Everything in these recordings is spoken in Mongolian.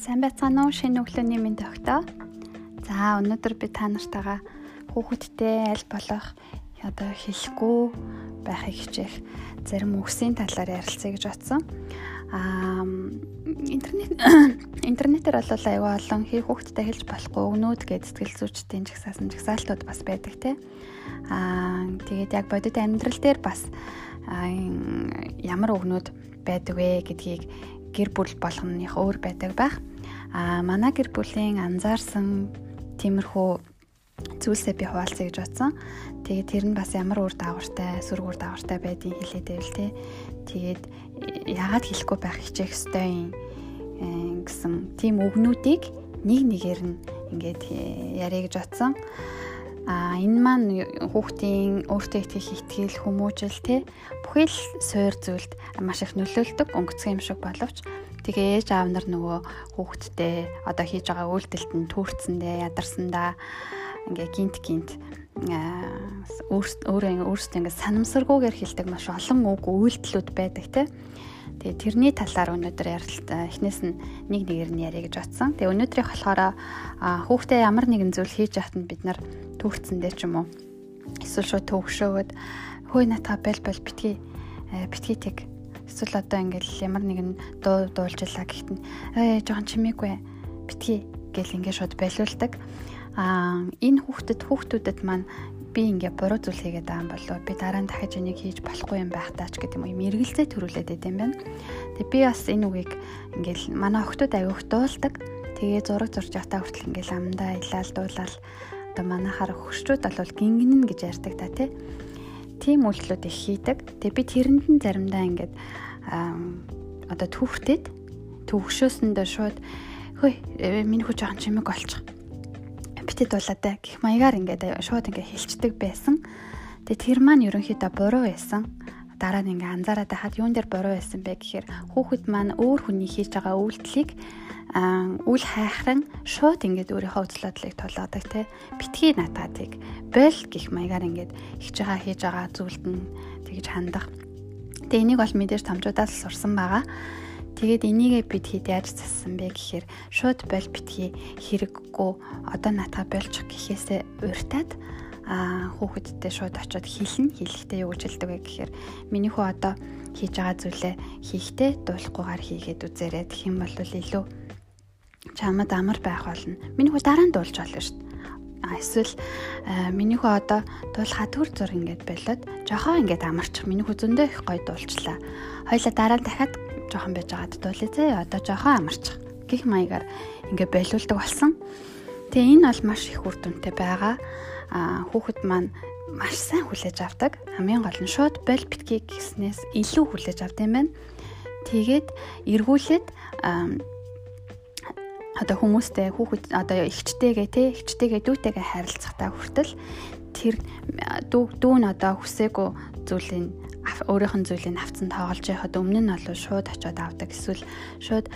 Сайн байцгаана уу? Шинэ өглөөний мэнд өгтөө. За, өнөөдөр би та нартайгаа хүүхэдтэй аль болох одоо хэлэхгүй байхыг хичээх зарим үгсийн талаар ярилцъя гэж бодсон. Аа интернет интернетээр бол аюу олон хий хүүхэдтэй хэлж болохгүй өгнүүд гэж сэтгэл зүйчдийн жагсаасан жагсаалтууд бас байдаг те. Аа тэгээд яг бодит амьдрал дээр бас ямар өгнүүд байдаг вэ гэдгийг гэр бүл болгоных өөр байдаг байх. А манай гэр бүлийн анзаарсан тиймэрхүү зүйлсээ би хуваалцъя гэж бодсон. Тэгээд тэр нь бас ямар үр дагавартай, сүрг үр дагавартай байдгийг хэлээд байвал те. Тэгээд яагаад хэлэхгүй байх хичээх ёстой юм гэсэн тийм үгнүүдийг нэг нэгээр нь ингээд яриа гэж бодсон. А энэ маань хүүхдийн өөртөө итгэх итгэл хүмүүжил те бүхий л суур зүйлд маш их нөлөөлдөг өнгөцгөн юм шиг боловч. Тэгээ ээж аав нар нөгөө хүүхэдтэй одоо хийж байгаа үйлдэлт нь түүрцэндээ ядарсандаа ингээ гинт гинт. Өөрөө өөрсдөө ингээ санамсаргүйгээр хэлдэг маш олон үг үйлдэлүүд байдаг те. Тэгээ тэрний талаар өнөөдөр ярилт эхнээс нь нэг нэгээр нь яриа гэж батсан. Тэгээ өнөөдрийг болохоор хүүхдээ ямар нэгэн зүйл хийж яхад нь бид нар түүрцэндээ ч юм уу эсвэл шууд төвөгшөөгд хөөе натаа бэл бэл битгий битгий тэг Эсвэл одоо ингээл ямар нэгэн дуу дуулжлаа гэхэд нь ээ жоохон чимээгүй битгий гэл ингээд шууд байлуулдаг. Аа энэ хүүхдэд хүүхдүүдэд маань би ингээ буруу зүйл хийгээд байгаа юм болов би дараа нь дахиж энийг хийж болохгүй юм байх таач гэдэг юм эргэлзээ төрүүлээд байт юм байна. Тэгээ би бас энэ үгийг ингээл манай охтууд аяг дуулдаг. Тэгээ зураг зурж явахтаа хүртэл ингээл амдаа илаал дуулаад одоо манайхаар хөрчүүд бол гингэнэн гэж ярьдаг та тий тийм үйлдэлүүд их хийдэг. Тэгээ би тэрэнд нь заримдаа ингээд одоо түүхтэд төвөгшөөсөндөө шууд хөөе э, миний хүү жоохон чимэг олчих. Битэд дуулаатай гэх маягаар ингээд шууд ингээд хэлцдэг байсан. Тэгээ тэр маань ерөнхийдөө буруу байсан. Дараа нь ингээд анзаараад хаад юун дээр буруу байсан бэ гэхээр хүүхэд маань өөр хүний хийж байгаа үйлдэлийг үл хайхран шууд ингээд өөрийнхөө үзлөдлийг тулаадаг те битгий натаатыг бэл гих маягаар ингээд хийж байгаа хийж байгаа зүйлд нь тэгж хандах. Тэгээ энийг бол мэдээж томчуудаас сурсан байгаа. Тэгээд энийгээ бид хэд яаж зассан бэ гэхээр шууд бол битгий хэрэггүй одоо натаа болж гэхээсээ урьтаад а хүүхэдтэй шууд очиод хэлнэ хэлэхдээ юу гэж хэлдэг вэ гэхээр миний хүү одоо хийж байгаа зүйлээ хийхдээ дуулахгүйгээр хийгээд үзээрэй гэх юм бол илүү чамд амар байх болно. Миний хүү дараа нь дуулж болно шүү дээ. Эсвэл миний хүү одоо дуулахаа төр зур ингээд болоод жохоо ингээд амарчих. Миний хүү зөндөө их гоё дуулчлаа. Хоёлаа дараа дахиад жохон байж байгаад дуулъя зэ. Одоо жохоо амарчих. Гэх маягаар ингээд болиулдаг болсон. Тэгээ энэ бол маш их үр дүнтэй байгаа. А хүүхэд маань маш сайн хүлээж авдаг. Хамгийн гол нь шууд бол битгий гэснээс илүү хүлээж авдаг юм байна. Тэгээд эргүүлээд одоо хүмүүстэй хүүхэд одоо эгчтэйгээ те эгчтэйгээ дүүтэйгээ харилцахтаа хүртэл тэр дүү дүү нь одоо хүсээгүй зүйлийг өөрийнх нь зүйлийг авцсан тоглож яхад өмнө нь бол шууд очиод авдаг эсвэл шууд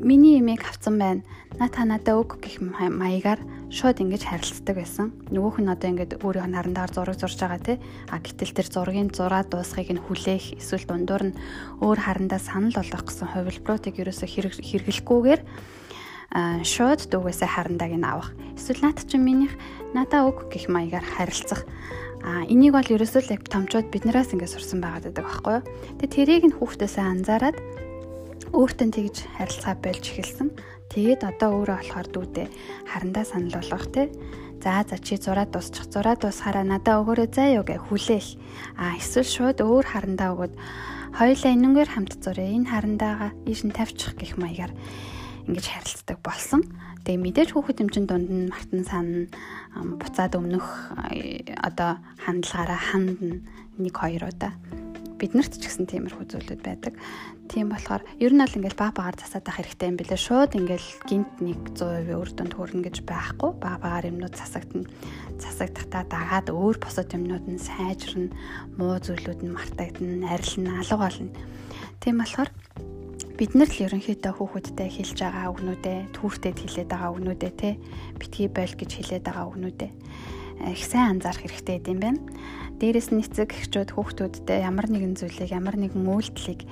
миний имийг авцсан байна. На та надаа өг гэх маягаар шууд ингэж харилцдаг байсан. Нөгөөх нь одоо ингэж өөрийнх нь харандаар зураг зурж байгаа тий. А гэтэл тэр зургийн зураа дуусхийг нь хүлээх эсвэл дундуур нь өөр харандаа санал болгох гэсэн хувилбаруудыг ерөөсө хэрэглэхгүйгээр шууд дүүгээсээ харандааг нь авах. Эсвэл наад чинь минийх надаа өг гэх маягаар харилцах. А энийг бол ерөөсөө л томчууд биднээс ингээд сурсан байгаад байдаг байхгүй юу. Тэгээ тэрийг нь хүүхдээсээ анзаараад өөртөө тэгж харилцаа болж эхэлсэн. Тэгээд одоо өөрөө болохоор дүүдээ харандаа санал болгох те. За за чи зураа дуусчих. Зураа дуусахаараа надаа өгөөрэй заа юу гэ хүлээх. А эсвэл шууд өөр харандаа өгöd хоёулаа энэнгээр хамт зурээ. Энэ харандаага ийш нь тавьчих гэх маягаар ингэж харилцдаг болсон. Тэгээ мэдээж хүүхэд эмчин дунд нь мартан сан буцаад өмнөх одоо хандлагаараа хандна нэг хоёр удаа. Биднэрт ч гэсэн тиймэрхүү зүйлүүд байдаг. Тийм болохоор ер нь бол ингээл баг багаар засаад авах хэрэгтэй юм билээ. Шууд ингээл гинт нэг 100% үр дүнд хүрнэ гэж байхгүй. Баг багаар юмнууд засагдана. Засагдахдаа дагаад өөр босод юмнууд нь сайжирна. Муу зүйлүүд нь мартагдана, арилна, алга болно. Тийм болохоор бид нар л ерөнхийдөө хүүхэдтэй хэлж байгаа үгнүүдээ түүртэд хэлээд байгаа үгнүүдээ те битгий бойл гэж хэлээд байгаа үгнүүдээ их сайн анзаарах хэрэгтэй юм байна. Дээрээс нь эцэг эхчүүд хүүхдүүдтэй ямар нэгэн зүйлийг ямар нэгэн үйлдэлийг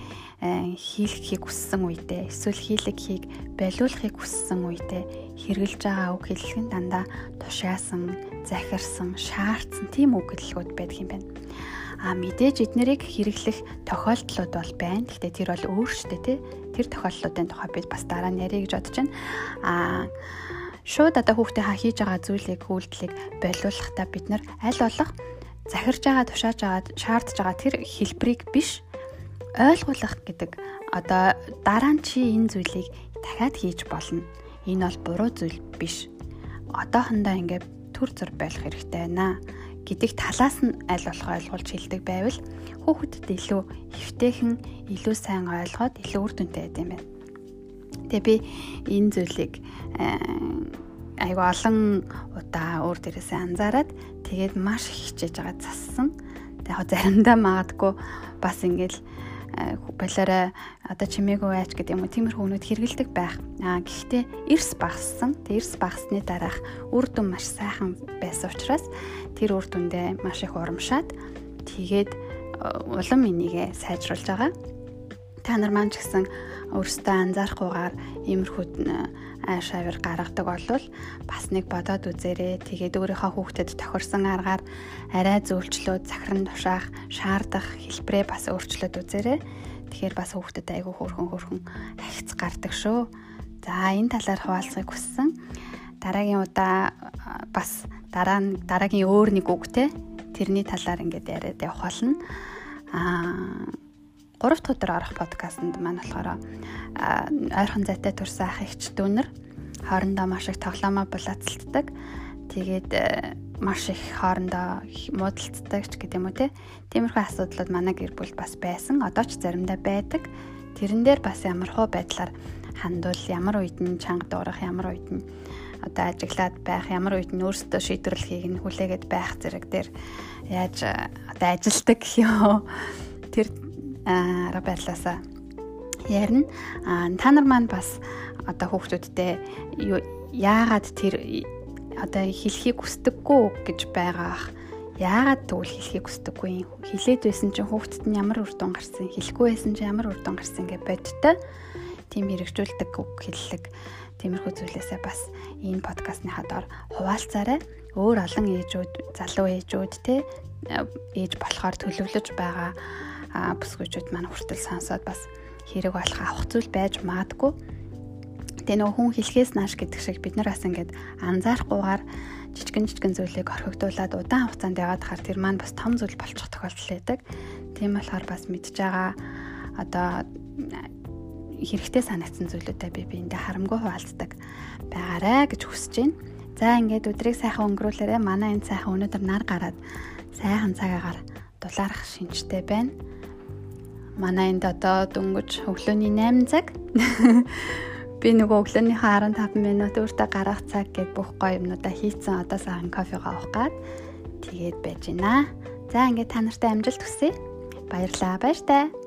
хийхийг хүссэн үедээ эсвэл хийлгэхийг болиулахыг хүссэн үедээ хэрглэж байгаа үг хэллэг нь дандаа тушаасан, захирсан, шаардсан тийм үг хэллэгүүд байдаг юм байна. А мэдээж эднэрийг хэрэглэх тохиолдлууд бол байна. Гэхдээ тэр бол өөрчлөлттэй тий. Тэр тохиолдлуудын тухай бид бас дараа нь ярих гэж бодож байна. А шууд одоо хүүхдээ хаа хийж байгаа зүйлийг үйлдэлийг болиулахдаа бид нар аль болох захирж байгаа тушааж байгаа шаардж байгаа тэр хэлбэрийг биш ойлгуулах гэдэг одоо дараа нь чи энэ зүйлийг дахиад хийж болно. Энэ бол буруу зүйл биш. Одоохондоо ингээд төр зур байх хэрэгтэй байна гэдэг талаас нь аль болох ойлгуулж хэлдэг байвал хүүхдэд илүү хэвтэйхэн илүү сайн ойлгоод илүү үр дүнтэй байд юм байна. Тэгээ би энэ зүйлийг айгу олон удаа өөр дээрээсээ анзаараад тэгээд маш их хичээж байгаа зассан. Тэгээ заримдаа магадгүй бас ингээл болоорой одоо чимээгүй айч гэдэг юм уу тиймэрхүү өнөд хэргэлдэг байх. Аа гэхдээ эрс багассан. Тэг эрс багасны дараах үр дүн маш сайхан байсан учраас тэр үр дүндээ маш их урамшаад тэгээд улам энийгээ сайжруулж байгаа. Та нар маань ч гэсэн өөрсдөө анзаарахгүйгээр иймэрхүү ааш авир гаргадаг болвол бас нэг бодоод үзээрэй. Тэгээд өөрийнхөө хүүхдэд тохирсон аргаар арай зөвлчлөө захиран тушаах, шаардах хэлбэрээ бас өөрчлөөд үзээрэй. Тэгэхээр бас хүүхдэд айгүй хөөрхөн хөөрхөн ахиц гардаг шүү. За энэ талаар хуваалцахыг хүссэн. Дараагийн удаа бас дараа нь дараагийн өөр нэг үгтэй тэрний талаар ингээд яриад явах болно. Аа 3 дахь өдөр орох подкастт маань болохоор ойрхон зайтай төрсэн ах ихч дүүнер хоорондоо маш их тоглоомоо булаацалддаг. Тэгээд э, маш их хоорондоо муудалцдаг ч гэдэг юм уу те. Тиймэрхүү асуудлууд манай гэр бүлд бас байсан. Одоо ч заримдаа байдаг. Тэрэн дээр бас ямар хуу байдлаар хандвал ямар үед нь чанга дуурах, ямар үед нь одоо ажиглаад байх, ямар үед нь өөрсдөө шийдвэрлэхийг нь хүлээгээд байх зэрэг дээр яаж одоо ажилдаг гэх юм. Тэр арга байдлаасаа. Ярина. А та нар маань бас одоо хүүхдүүдтэй яагаад тэр одоо хэлхийг хүсдэггүй гэж байгаа ах яагаад тэгвэл хэлхийг хүсдэггүй хилээд байсан чинь хүүхдэд нь ямар үр дүн гарсан хэлэхгүй байсан чинь ямар үр дүн гарсан гэж бодтой. Тийм хэрэгжүүлдэг үг хэллэг. Тиймэрхүү зүйлээсээ бас энэ подкастны хадаар хуваалцаарай. Өөр олон ээжүүд залуу ээжүүд те ээж болохоор төлөвлөж байгаа бүсгүйчүүд маань хүртэл сонсоод бас хэрэг болох авах зүйл байж магадгүй. Тэгээ нөгөө хүн хэлхээс нааш гэдэг шиг бид нар бас ингээд анзаарахгүйгээр жижигэн жижигэн зүйлийг орхигдуулаад удаан хугацаанд яваад хаар тэр маань бас том зүйл болчих тохиолдол байдаг. Тийм болохоор бас мэдж байгаа одоо хэрэгтэй санагдсан зүйлүүдэд би биэндээ харамгүй хуваалцдаг байгаарэ гэж хүсэж байна. За ингээд өдрийг сайхан өнгөрүүлээрэ манай энэ сайхан өнөөдөр нар гараад сайхан цагаагаар дулаарах шинжтэй байна манай энд одоо дөнгөж өглөөний 8 цаг. Би нөгөө өглөөнийхөө 15 минут өөртөө гарах цаг гэд бүх гоё юмнуудаа хийцэн одоо сайхан кофегаа уух гад тэгээд байж байна. За ингээд та нартай амжилт хүсье. Баярлалаа. Баяр таа.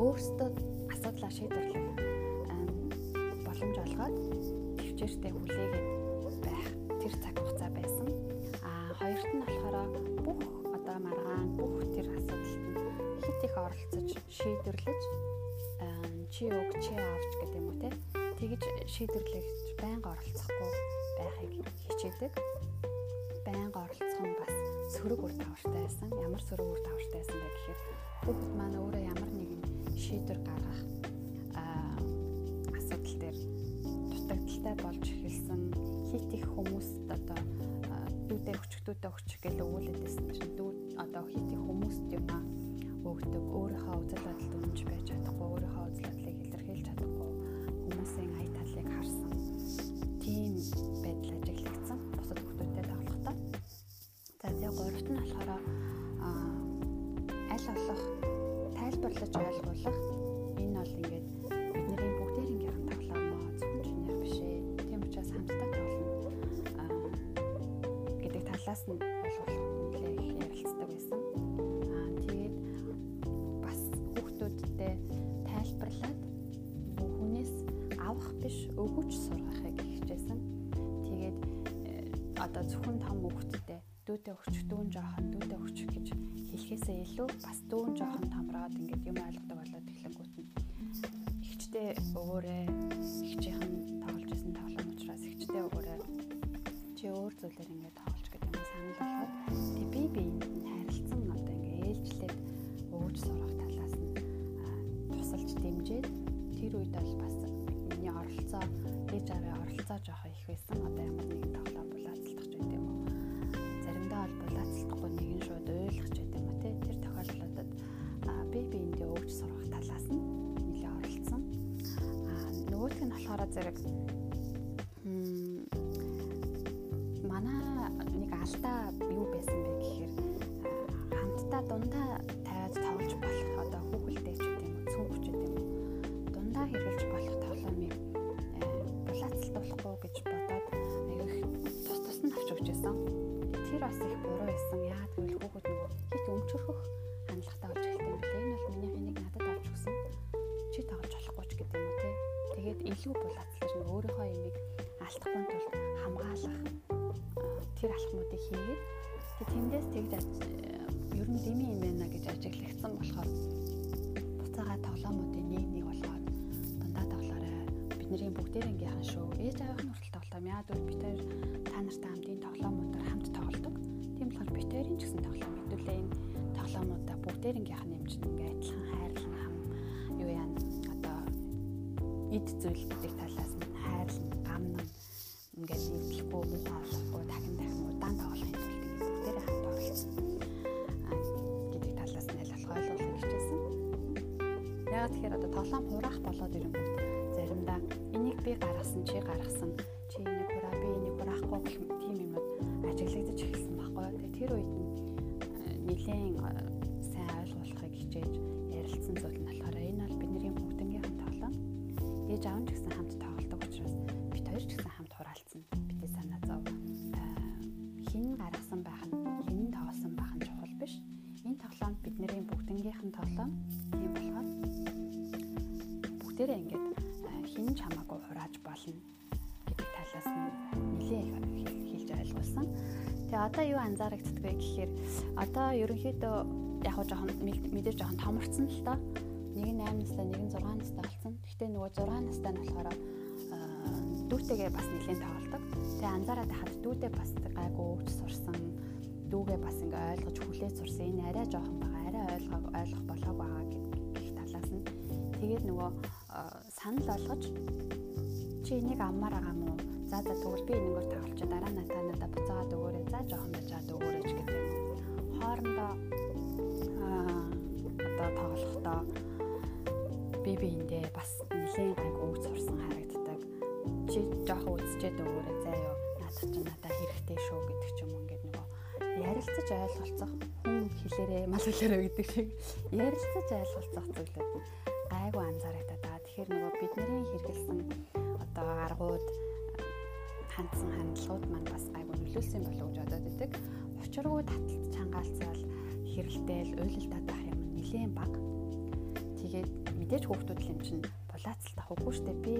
Өөрсдөө асуудлаа шийдвэрлэх боломж олгоод төвчээртэй хүлээгээд байх тэр цаг хугацаа байсан. А хоёрт нь болохоор бүх одоо маргаан бүх тэр асуудалд хит их оролцож шийдвэрлэж чи өг чи авч гэдэг юм уу те? Тэгж шийдвэрлэж байнга оролцохгүй байхыг хичээдэг. Байнга оролцох нь бас сөрөг үр дагавартай байсан. Ямар сөрөг үр дагавартай байсан бэ гэхээр хүүхэд маань өөрөө ямар нэгэн шийдвэр гаргах байдал дээр дутагдaltaй болж эхэлсэн хит их хүмүүст одоо дүүдээ өчг дүүдээ өчг гэж өгүүлээдсэн чинь дүүд одоо хит их хүмүүст юм а өгдөг. Өөрийнхөө үзэл бодолд үнэнч байж чадахгүй өөрийнхөө үзэл бодлыг илэрхийлж чадахгүй хүмүүсийн ая талыг харсан. Тийм байдал ажиглагдсан бусад хүмүүстэй тоглохдоо за тэгээ гуравт нь болохоор аль болох тайлбарлаж ойлгуулах энэ бол ингээд бидний бүгдээрийнхэн тоглоомоо зөвхөн чинийх биш ээ. Тийм учраас хамтдаа тоглоно. Гэдэг талаас нь өгөөч сургахыг хичээсэн. Тэгээд э, одоо зөвхөн том хүүхдтэй дүүтэй өгч дүүн жоохон дүүтэй өгч гэж хэлхээсээ илүү бас дүүн жоохон томроод ингээд юм ойлгодог болоод эхлэнгүүт нь ихчтэй өгөөрэй ихчийнхэн тоглож исэн тоглоом учраас ихчтэй өгөөрэй чи өөр зүйлээр ингээд тоглож гэдэг юм санал болгоод тэг би нь харилцсан одоо ингээд ээлжлээд өгөөж сурах талаас нь тусалж дэмжиж тэр үед бол бас миний оролцоо ээж аваа оролцоо жоох их байсан. Одоо ямар зэрэг манай нэг алдаа юу байсан бэ гэхээр хамтдаа дундаа тавиад тоглож болох одоо хүүхэлдэй ч гэдэг юм уу цүнх ч гэдэг юм уу дундаа хэрэгжилж болох тоглоомыг болохгүй гэж бодоод аяг тус тус нь авч өгч байсан. Тэр бас их буруу байсан. Яагаад хийгээд тэндээс тэгж ер нь дими юм байна гэж ажиглагдсан болохоор буцаага тоглоомуудын нэг нэг болгоод бидний бүгдээрнгийнхэн шүү. Ээж аавын хүртэл тоглоом. Яад бол бид хоёр та нартай хамтын тоглоомуудаар хамт тоглодог. Тийм болохоор бид хоёрын ч гэсэн тоглоом хэдүүлээ энэ тоглоомуудаа бүгдээрнгийнх нь юмч ингээ адилхан хайрлан хам юу яа одоо эд зүйл гэдэг талаас нь хайрлан тэгэхээр одоо тоглоом хураах болоод ирэнгүүт заримдаа энийг би гаргасан чи гаргасан чи энийг хураа би энийг хураахгүй гэх тийм юмуд ажиглагдаж эхэлсэн байхгүй. Тэгээ тэр үед нэлээд сайн ойлгуулахыг хичээж ярилцсан зүйл нь болохоор энэ бол бидний бүгднгийнхэн тоглоом. Ээж аав ч гэсэн хамт тоглодог учраас бид хоёр ч гэсэн хамт хураалцсан. Бидний санаа зов хин гаргасан байх нь хин тоглосон байх нь чухал биш. Энэ тоглоом бидний бүгднгийнхэн тоглоом. Бүгдээрээ ингэж хин ч хамаагүй хурааж болно гэдэг талаас нь нэлээ хэлж ойлгуулсан. Тэгээ одоо юу анзаарэгддэг вэ гэхээр одоо ерөнхийдөө яг хоо жоохон мэдээж жоохон томорцсон л доо. Нэг нь 8 настай, нэг нь 6 настай болсон. Гэхдээ нөгөө 6 настай нь болохоор дүүтэйгээ бас нэлээд тоглолдог. Тэгээ анзаараад хахад дүүтэй бас гайгүй өвч сурсан. Дүүгээ бас ингээ ойлгож хүлээж сурсан. Энэ арай жоохон байгаа, арай ойлгох болоог байгаа гэх талаас нь тэгээд нөгөө санал болгож чи энийг аммаар байгаа мó. За за тэгвэл би энэгээр тоглож дараа нь та надад буцаагаад өгөөрэй. За жоохон байжгаад өгөөрэй ч гэдэг. Хоорондоо одоо тоглохдоо би биэндээ бас нэлээд гайг үг сурсан харагддаг. Чи жоохон үзчихэд өгөөрэй заа ёо. Надад ч надад хэрэгтэй шүү гэдэг ч юм ингээд нөгөө ярилцаж ойлголцох хүн хэлээрээ мал хэлээрээ гэдэг шиг ярилцаж ойлголцох зүйлүүд анзаарагдаад байгаа. Тэгэхээр нөгөө бидний хэрэгэлсэн одоо аргууд хандсан хандлагууд маань бас гайгүй нөлөөлсөн болов уу гэж бодоод байдаг. Учиргүй таталт чангаалцал хэрэлтэл уйлалтад байх юм нэлээд баг. Тэгээд мэдээж хүүхдүүд л юм чинь булаацалт авахгүй штэ би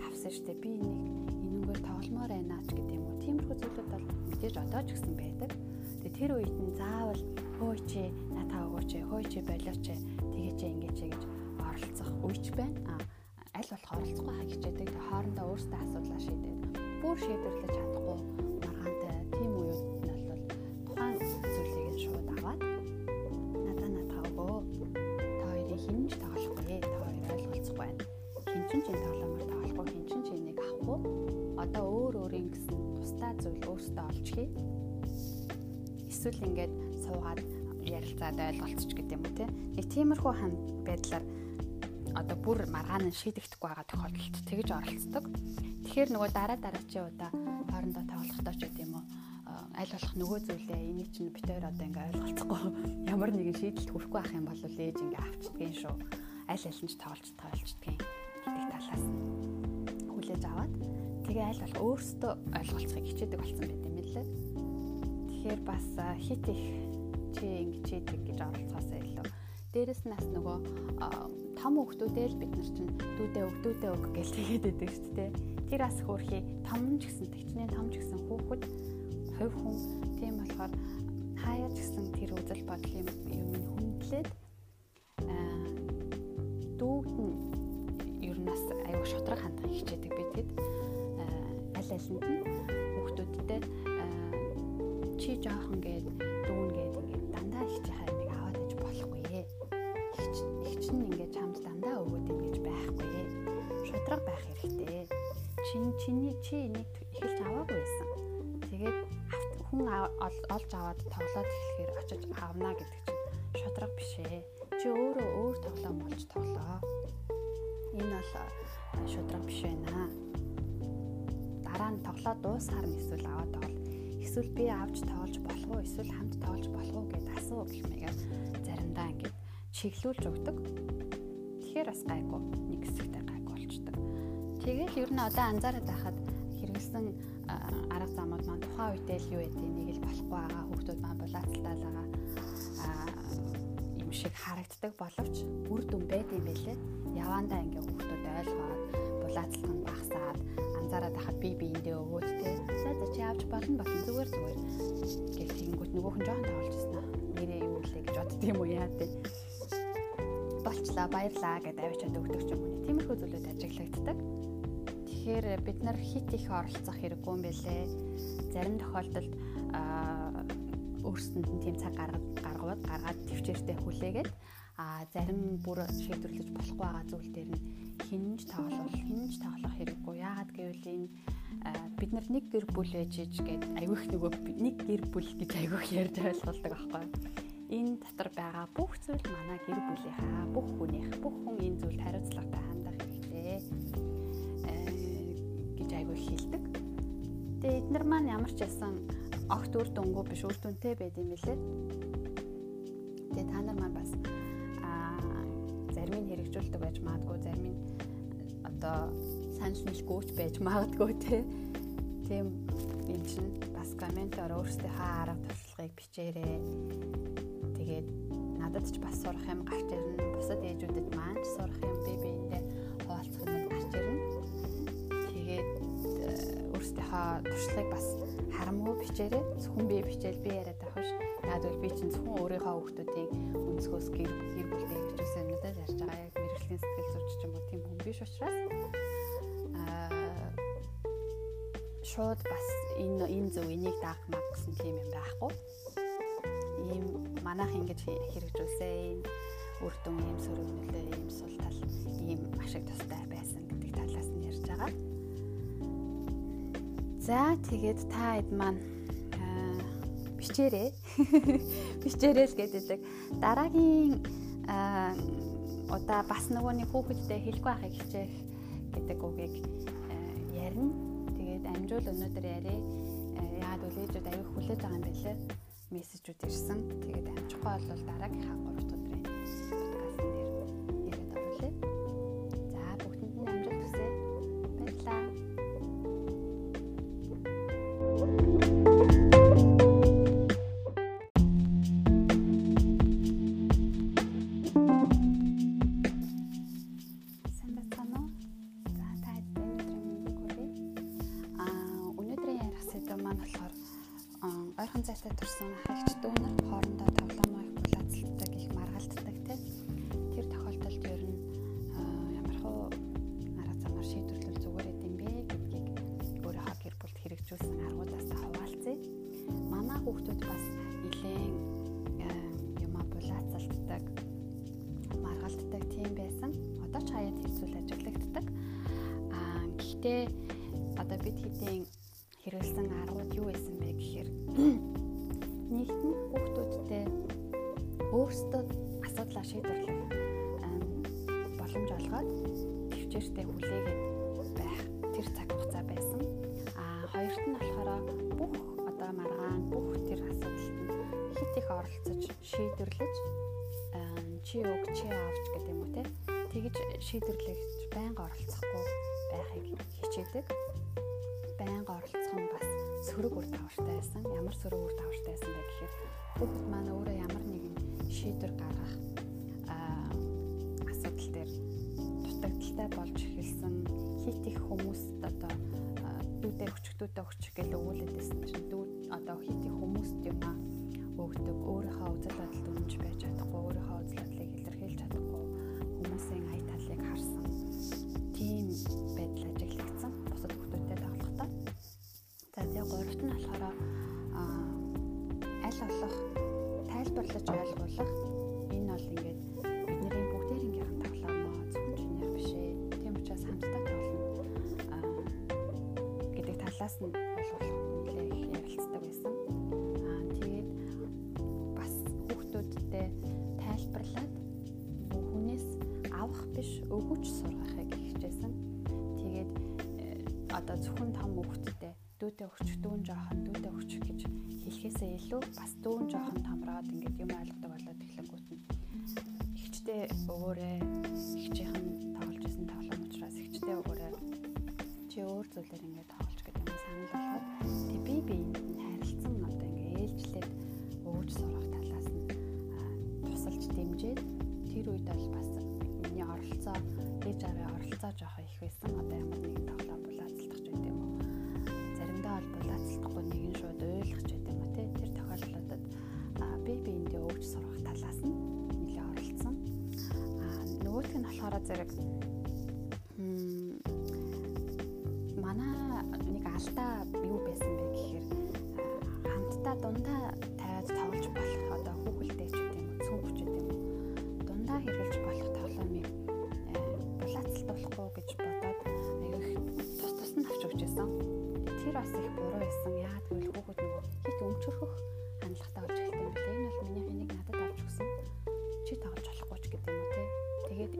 хавсан штэ би энийг энэнгээр тогломоор байна ч гэдэг юм уу. Тиймэрхүү зүйлүүд бол мэдээж одоо ч гэсэн байдаг. Тэгээ тэр үед нь заавал хөөе чи натаа өгөөч хөөе чи болооч тэгээ чи ингэж гэж оролцох үеч байна. А аль болох оролцохгүй хаа хичээдэг. Тэг хоорондоо өөрсдөө асуудлаа шийдээд бүр шийдвэрлэж чадахгүй маргаантай тийм үед нь бол тухайн зүйлийг нь шууд аваад надаа надаа өгөө. Та хоёрын хинж тоглохгүй. Та хоёр ойлголцохгүй байна. Хин ч энэ тоглоомоор тоглохгүй. өөрийн гэсэн тусдаа зүйл өөртөө олж хий. Эсвэл ингээд суугаад ярилцаад ойлголцож гэдэг юм уу те. Нэг тиймэрхүү ханд байдлаар одоо бүр маргаан нь шийдэгдэхгүй байгаа тохиолдолд тэгж оролцдог. Тэгэхээр нөгөө дараа дараачийн удаа хоорондоо тоглохдоо ч гэдэм юм уу аль болох нөгөө зүйлээ энийг чинь битээр одоо ингээ ойлголцохгүй ямар нэгэн шийдэлд хүрэхгүй ах юм бол ээж ингээ авчдгийн шүү. Аль аль нь ч тоглож тоолчдгийн гэдэг талаас хүлээж аваад тэгээ аль болох өөрсдөө ойлголцохыг хичээдэг болсон байт юм лээ. Тэгэхээр бас хит их чи ингэж хийдэг гэж оролцоосоо илүү. Дээрэс нь бас нөгөө том хүүхдүүдээ л бид нар чинь дүүдээ өг дүүдээ өг гэж тэгээд байдаг шүү дээ. Тэр бас хөөрхий том ч гэсэн тэгчнээ том ч гэсэн хүүхэд хувь хүн тийм болохоор хаяа ч гэсэн тэр үзэл бодлын юм хүндлээд дүүд нь ер нь бас аюу шудраг хандах хичээдэг би тэгэд аль алинд нь хүүхдүүдтэй чи жоохон гээд дүүн гээд Шудраг байх хэрэгтэй. Чин чиний чи энийг эхэлж аваагүй байсан. Тэгээд хүн олж аваад тоглоод эхлэхээр очиж авна гэдэг чинь шудраг биш ээ. Чи өөрөө өөр тоглоом болж тоглоо. Энэ бол шудраг биш байна. Дараа нь тоглоод дуусаар нь эсвэл аваад тоглоо эсвэл би авч тоолж болох уу эсвэл хамт тоолж болох уу гэд асуу гэмээгээ заримдаа ингээд чиглүүлж өгдөг. Тэгэхээр бас гайгүй нэг хэсэгтэй болчдөг. Тэгэл ер нь одоо анзаараад байхад хэрэгэлсэн арга замууд маань тухайн үедээ л юу байдгийг нэг л болохгүй байгаа хүмүүс маань булаацалтаа л байгаа. Юм шиг харагддаг боловч үр дүн байд юм бэлээ. Явандаа ингээ хүмүүс ойлгоод булаацлах нь багасаад анзаараад байхад би биендээ өгөөд те за за чи авч болно болно зүгээр зүгээр. Гэх тэгэнгүүт нөгөөх нь жоохон тоолж аа нэрээ юу лээ гэж боддөг юм уу яа те болчлаа баярлаа гэдээ авчиад өгдөг ч юм уу? Тиймэрхүү зүйлүүд ажиглагддаг. Тэгэхээр бид нар хит их оролцох хэрэггүй юм бэлээ. Зарим тохиолдолд өөрсдөнд нь тийм цаг гаргаваад гаргаад төвчээртэй хүлээгээд а зарим бүр шийдвэрлэж болохгүй байгаа зүйл дээр нь хинж тоглол хинж тоглох хэрэггүй. Яагаад гэвэл энэ бид нар нэг гэр бүл ээж иж гээд аявих нөгөө нэг гэр бүл гэж аявих ярьж ойлгуулдаг аахгүй энэ дотор байгаа бүх зүйл манай гэр бүлийнхаа бүх хүнийх бүх хүн энэ зүйлд хариуцлагатай хандах хэрэгтэй гэж аявих хэлдэг. Тэгээ эднэр маань ямар ч ясан огт үр дүнгүй биш үр дүнтэй байд юм билээ. Тэгээ та нар маань бас зарим нь хэрэгжүүлдэг байж магадгүй зарим нь одоо санал нийлгүйч байж магадгүй тийм юм чинь бас комментоор өөрсдийнхөө арга туршлагыг бичээрэй. Тэгээд надад ч бас сурах юм гарч ирнэ. Бусад ээжүүдэд маань ч сурах юм би биэндээ хуваалцах юм гарч ирнэ. Тэгээд э, өөрсдийнхөө туршлагыг бас харамгүй бичээрэй. Зөвхөн би бичээл би яриад авах ш. Яг бол би чинь зөвхөн өөрийнхөө хүүхдүүдийн өнцгөөс гэр гэр бүлдээ хэрэгжүүлсэн юмнуудаа ярьж байгаа. Яг мэрэгжлийн сэтгэл зүйч ч юм уу тийм хүн биш учраас аа шууд бас энэ энэ зөв энийг даах маг гэсэн тийм юм байхгүй. Ийм манайх ингэж хэрэгжүүлсэн үр дүн ийм сөрөглөлөө ийм сул тал ийм ашиг тустай байсан гэдэг талаас нь ярьж байгаа. За тэгээд та хэд маань бичээрэй. Бичээрэй л гэдэг. Дараагийн удаа бас нөгөө нэг хүүхэдтэй хэлгүй байхыг хичээх гэдэг үгийг ярина. Тэгээд амжуул өнөөдөр яриа. Яагаад үл ээжүүд аяг хүлээж байгаа юм бэ лээ. Мессежүүд ирсэн. Тэгээд амжихгүй бол дараагийнхаа 3 хүүхдүүд бас нэлээд юма булаацалддаг маргалддаг тийм байсан. Одоо ч хаяад хэвсүүл ажиглагддаг. Аа гэхдээ одоо бид хэдийн тэгж шийдвэрлэж байнга оролцохгүй байхыг хичээдэг. Байнга оролцох нь бас сөрөг үр дагавартай байсан. Ямар сөрөг үр дагавартай байсан бэ гэхээр хүүхэд маань өөрөө ямар нэгэн шийдвэр гаргах асуудал дээр дутагдaltaй болж эхэлсэн хит их хүмүүст одоо дүүдээ өчгдүүдээ өчг гэж өгүүлээдсэн чинь дүүд одоо хит их хүмүүст юм аа өгдөг өөрийнхөө үзэл бодолд үнэнч байж чадахгүй өөрийнхөө үзэл харсан тийм байдал ажиглагдсан. Бусад хүмүүстэй тоглохдоо. За тэгээ гуравт нь болохоор аль болох тайлбарлаж ойлгуулах. Энэ бол ингээд бидний бүгдээрийнх нь тоглоом зөвхөн чинийх биш ээ тийм учраас хамтдаа тоглоно. Гэдэг талаас нь ойлгуулах нэлээх ярилцдаг байсан одоо зөвхөн том хүүхдтэй дүүтэй өгч дүүн жоохон дүүтэй өгч гэж хэлхээсээ илүү бас дүүн жоохон томроод ингээд юм ойлгодог болоод эхлэнгүүт нь ихчтэй өгөөрэй ихчийнхэн тоглож исэн тоглоом учраас ихчтэй өгөөрэй чи өөр зүйлээр ингээд тоглож гэдэг юм санал болгоод тэг би нь харилцсан одоо ингээд ээлжлээд өгж сурах талаас нь тусалж дэмжиж тэр үед бол бас миний оролцоо ээж аваа оролцоо жоохоо их байсан болохоор зэрэг манай нэг алдаа юу байсан бэ гэхээр хамтдаа дундаа тавиад тоглож болох одоо хүүхэлдэй ч уу цүн хүч уу дундаа хэрглэж болох тоглоомыг булаацалтуулахгүй гэж бодоод аяг тус тус нь авч өгч байсан. Тэр бас их буруу байсан. Яагаад гэвэл хүүхэд нөгөө хит өмчөрөх хандлагатай болж эхэлсэн юм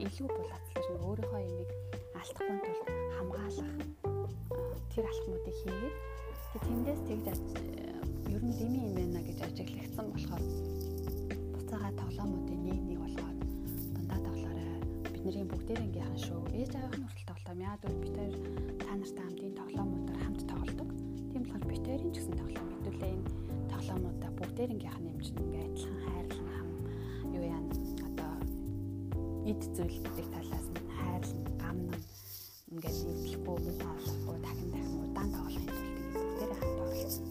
илүү булаацлаж нөгөө өөрийнхөө ямиг алдахгүй тул хамгаалах тэр алхмуудыг хийгээд тэндээс тэгж ер нь дими юм байна гэж ажиглагдсан болохоор буцаага тоглоомуудын нэг нэг болгоод дундаа тоглоорой. Бидний бүгдээрийнхэн шүү. Ээж аавын хүртэл тоглоом. Яа гэвэл бид хоёр та нартай хамтын тоглоомуудаар хамт тоглодог тийм болохоор бид хоёрын ч гэсэн тоглоом хэдүүлээ энэ тоглоомуудаа бүгдээрийнхэн нэмж ингээ адилхан хайрлан эд зүйл гэдэг талаас нь хайрлан гамнан ингээд нэвтлэхгүй муухай болохгүй дахин дахин удаан тоглохын тулд ингээд бүгдээрээ хамт оролцсон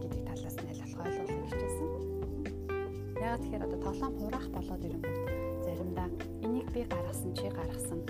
гэдэг талаас нь аль болох ойлгуулах хичээсэн. Яг тэгэхээр одоо тоглоом хураах болоод ирэнгүүт заримдаа энийг би гаргасан чи гаргасан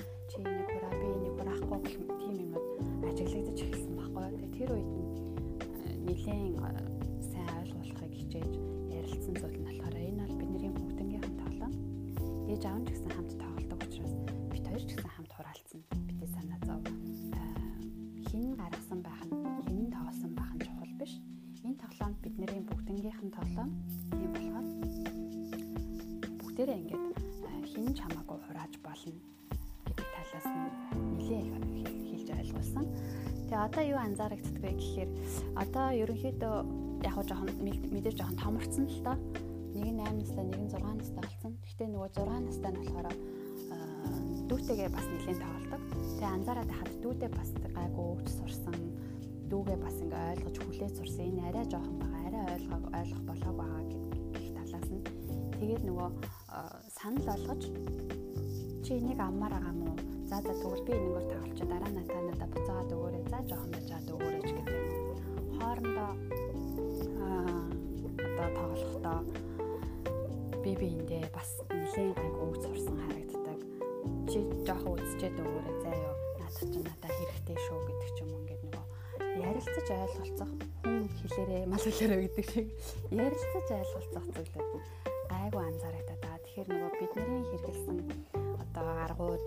одоо юу анзаарэгддэг вэ гэхээр одоо ерөнхийдөө яг хоо жоохон мэдээж жоохон томорцсон л доо. Нэг нь 8 настай, нэг нь 6 настай болсон. Гэхдээ нөгөө 6 настай нь болохоор дүүтэйгээ бас нэлээд тоглодог. Тэгээ анзаараад хахад дүүтэй бас гайгүй өгч сурсан. Дүүгээ бас ингээ ойлгож хүлээж сурсан. Энэ арай жоохон байгаа, арай ойлгоо ойлгох болоог байгаа гэх талаас нь. Тэгээд нөгөө санал болгож чи энийг аммаар байгаа мó? За за тэгвэл би энэгээр тоглолчоо дараа нь та надад буцаагаад өгөөрэй. За жоохон бажаад өгөөрэй гэдэг. Хоорондоо аа одоо тоглохдоо би биэндээ бас нэлээд гайгүй өгч сурсан харагддаг. Чи жоохон үзчихэд өгөөрэй заа ёо. Надад ч надад хэрэгтэй шүү гэдэг ч юм ингээд нөгөө ярилцаж ойлголцох хүн хэлээрээ мал хэлээрээ гэдэг шиг ярилцаж ойлголцох зүйлүүд гайгүй анзаарагдаад байгаа. Тэгэхээр нөгөө бидний хэрэгэлсэн одоо аргууд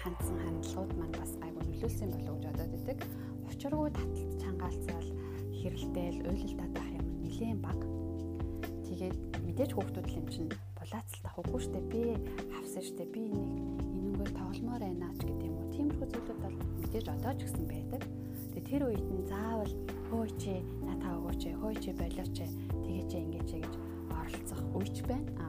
хандсан хандлагууд маань бас гайгүй нөлөөлсөн болов гэж бодоод байдаг. учиргүй таталт чангаалцал хэрэлдээл уйлалдаад байх юм нэлээд баг. Тэгээд мэдээж хүүхдүүд л юм чинь булаацалт авахгүй штэ би хавсан штэ би энийг энэнгээр тогломоор байна ч гэдэг юм уу. Тиймэрхүү зүйлүүд бол мэдээж одоо ч гэсэн байдаг. Тэгээд тэр үед нь заавал хөөе чи натаа өгөөч хөөе чи болооч тэгээ чи ингэж гэж оролцох үеч байна. А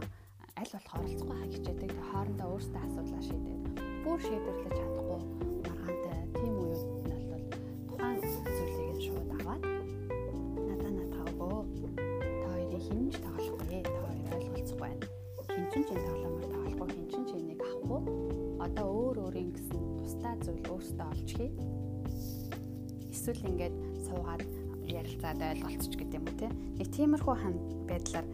аль болох оролцохгүй хаа хичээдэг. Тэгээ хоорондоо өөрсдөө асуудлаа шийдээд бүр шийдвэрлэж чадахгүй маргаантай тийм үед нь бол тухайн зүйлийг нь шууд аваад надаа натаа өгөө. Та хоёрын хин ч тоглохгүй. Та хоёр ойлголцох байна. Хин ч чинь тоглоомор тоглохгүй, хин ч чинь нэг авахгүй. Одоо өөр өөрийн гэсэн тусдаа зүйл өөртөө олж хий. Эсвэл ингээд суугаад ярилцаад ойлголцож гэдэг юм уу те. Нэг тиймэрхүү хан байдлаар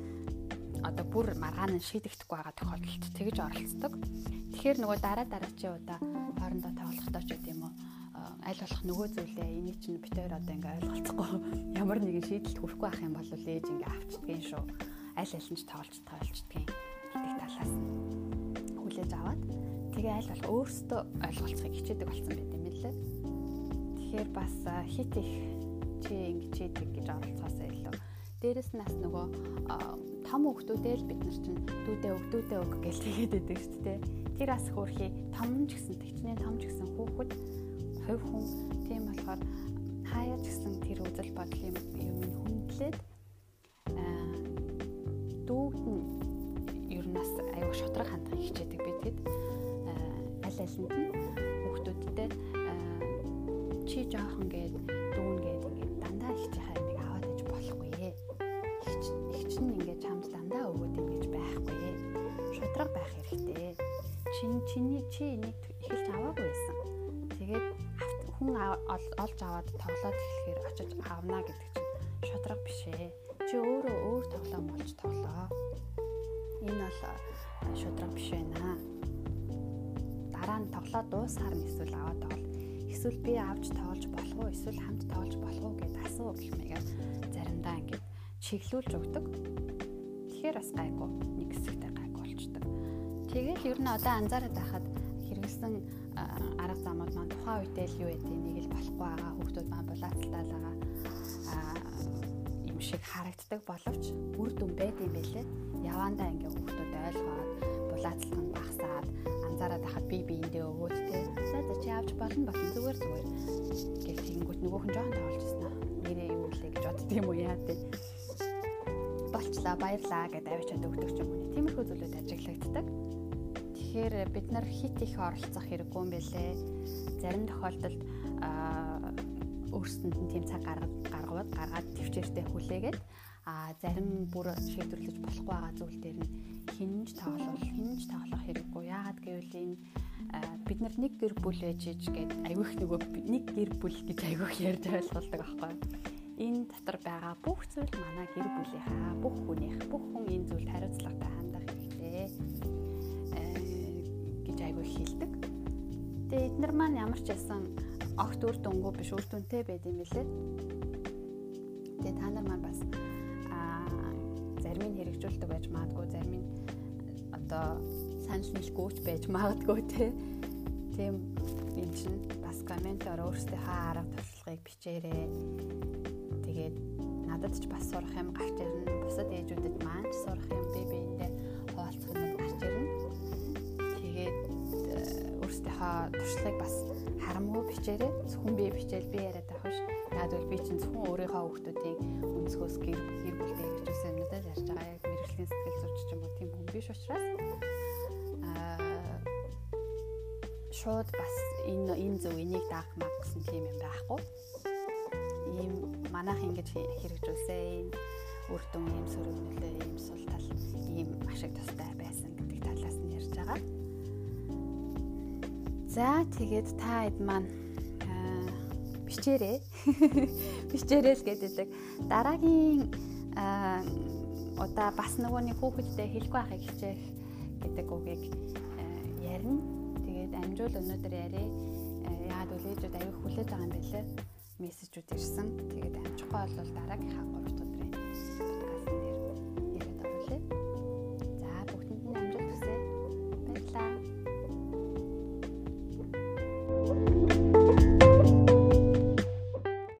одоо бүр маргаан нь шийдэгдэхгүй байгаа тохиолдолд тэгж оролцдог. Тэгэхээр нөгөө дараа дараачийн удаа хоорондоо тоглохдоо ч гэдэг юм уу аль болох нөгөө зүйлээ энийг чинь битээр одоо ингээ ойлголцохгүй ямар нэгэн шийдэлд хүрэхгүй байх юм бол ээж ингээ авчдгийн шүү. Аль аль нь ч тоглож тоолчдгийн гэдэг талаас нь хүлээж аваад тэгээ аль болох өөрсдөө ойлголцохыг хичээдэг болсон байт юм лээ. Тэгэхээр бас хит их чи ингэж хийдэг гэж оролцоосоо илүү. Дээрэс нь бас нөгөө том хүүхдүүдээ л бид нар чинь дүүдээ өг дүүдээ өг гэж тэгээд байдаг шүү дээ. Тэр бас хөөрхий том ч гэсэн тэгчнээ том ч гэсэн хүүхэд хувь хүн тийм болохоор хаяа ч гэсэн тэр үзэл бодлын юм хүндлээд дүүд нь ер нь бас аюу шудраг хандах хичээдэг би тэгэд аль алинд нь хүүхдүүдтэй чи жоохон гээд чиний чи энийг эхэлж аваагүй байсан. Тэгээд хүн олж аваад тоглоод эхлэхээр очиж авна гэдэг чинь шудраг биш ээ. Чи өөрөө өөр тоглоом болж тоглоо. Энэ бол шудраг биш байна. Дараа нь тоглоод дуусахаар нь эсвэл аваад тоглоо эсвэл би авч тоолж болох уу эсвэл хамт тоолж болох уу гэд асуу гэмээр заримдаа ингээд чиглүүлж өгдөг. Тэгэхээр бас гайгүй нэг хэсэгтэй гайгүй болчдөг. Тэгэл ер нь одоо анзаараад байхад хэрэгэлсэн арга замууд маань тухайн үедээ л юу гэдэг нэг л болохгүй байгаа хүмүүс маань булаацалтаал байгаа юм шиг харагддаг боловч үр дүн байд юм бэлээ. Явандаа ингээ хүмүүс ойлгоод булаацалт нь багасаад анзаараад байхад би биендээ өгөөд те. За чи авч болно болно зүгээр зүгээр гэх тэгэнгүүт нөгөөх нь жоохон тоолж ирсэн аа. Нэрээ юу лээ гэж бодд юм уу яа те. Болчлаа баярлаа гэдээ авчиад өгдөг ч юм уу. Тиймэрхүү зүйлүүд ажиглагддаг. Тэгэхээр бид нар хит их оролцох хэрэггүй юм бэлээ. Зарим тохиолдолд өөрсөнд нь тийм цаг гаргаваад гаргаад төвчээртэй хүлээгээд а зарим бүр шийдвэрлэж болохгүй байгаа зүйл дээр нь хинж тоглох хинж тоглох хэрэггүй яагаад гэвэл энэ бид нар нэг гэр бүл байж иж гээд аявих нөгөө нэг гэр бүл гэж аявих ярьж ойлгуулдаг аахгүй энэ дотор байгаа бүх зүйл манай гэр бүлийнхаа бүх хүнийх бүх хүн энэ зүйлд хариуцлагатай хандах аявих хэлдэг тэгээ эднэр маань ямар ч ясан огт үр дүнгүй биш үр дүнтэй байд юм билээ тэгээ та нар маань бас зарим нь хэрэгжүүлдэг байж магадгүй зарим нь одоо санал нийлгүйч байж магадгүй тийм юм чинь бас комментоор өөрсдийнхөө арга туршлагыг бичээрэй. Тэгээд надад ч бас сурах юм гарч ирнэ. Бусад ээжүүдэд маань ч сурах юм би биендээ туршлагыг бас харамгүй бичээрэй. Зөвхөн би бичээл би яриад авах ш. Яг л би чинь зөвхөн өөрийнхөө хүүхдүүдийн өнцгөөс гэр гэр бүлтэй хэрэгжүүлсэн юмнуудаа ярьж байгаа. Яг мэрэгжлийн сэтгэл зүйч ч юм уу тийм хүн биш учраас шууд бас энэ энэ зөв энийг даах маг гэсэн тийм юм байхгүй. Ийм манайх ингэж хэрэгжүүлсэн үр дүн ийм сөрөглөлөө ийм сул тал ийм ашиг тустай байсан гэдэг талаас нь ярьж байгаа. За тэгээд та хэд маань бичээрэй. Бичээрэй л гэдэг. Дараагийн удаа бас нөгөө нэг хүүхэдтэй хэлэхгүй байхыг хичээх гэдэг үгийг ярина. Тэгээд амжуул өнөөдөр яриа. Яагаад үл ээжүүд аяг хүлээж байгаа юм бэлээ. Мессежүүд ирсэн. Тэгээд амжихгүй бол дараагийнхаа 3 дахь өдрийн подкастт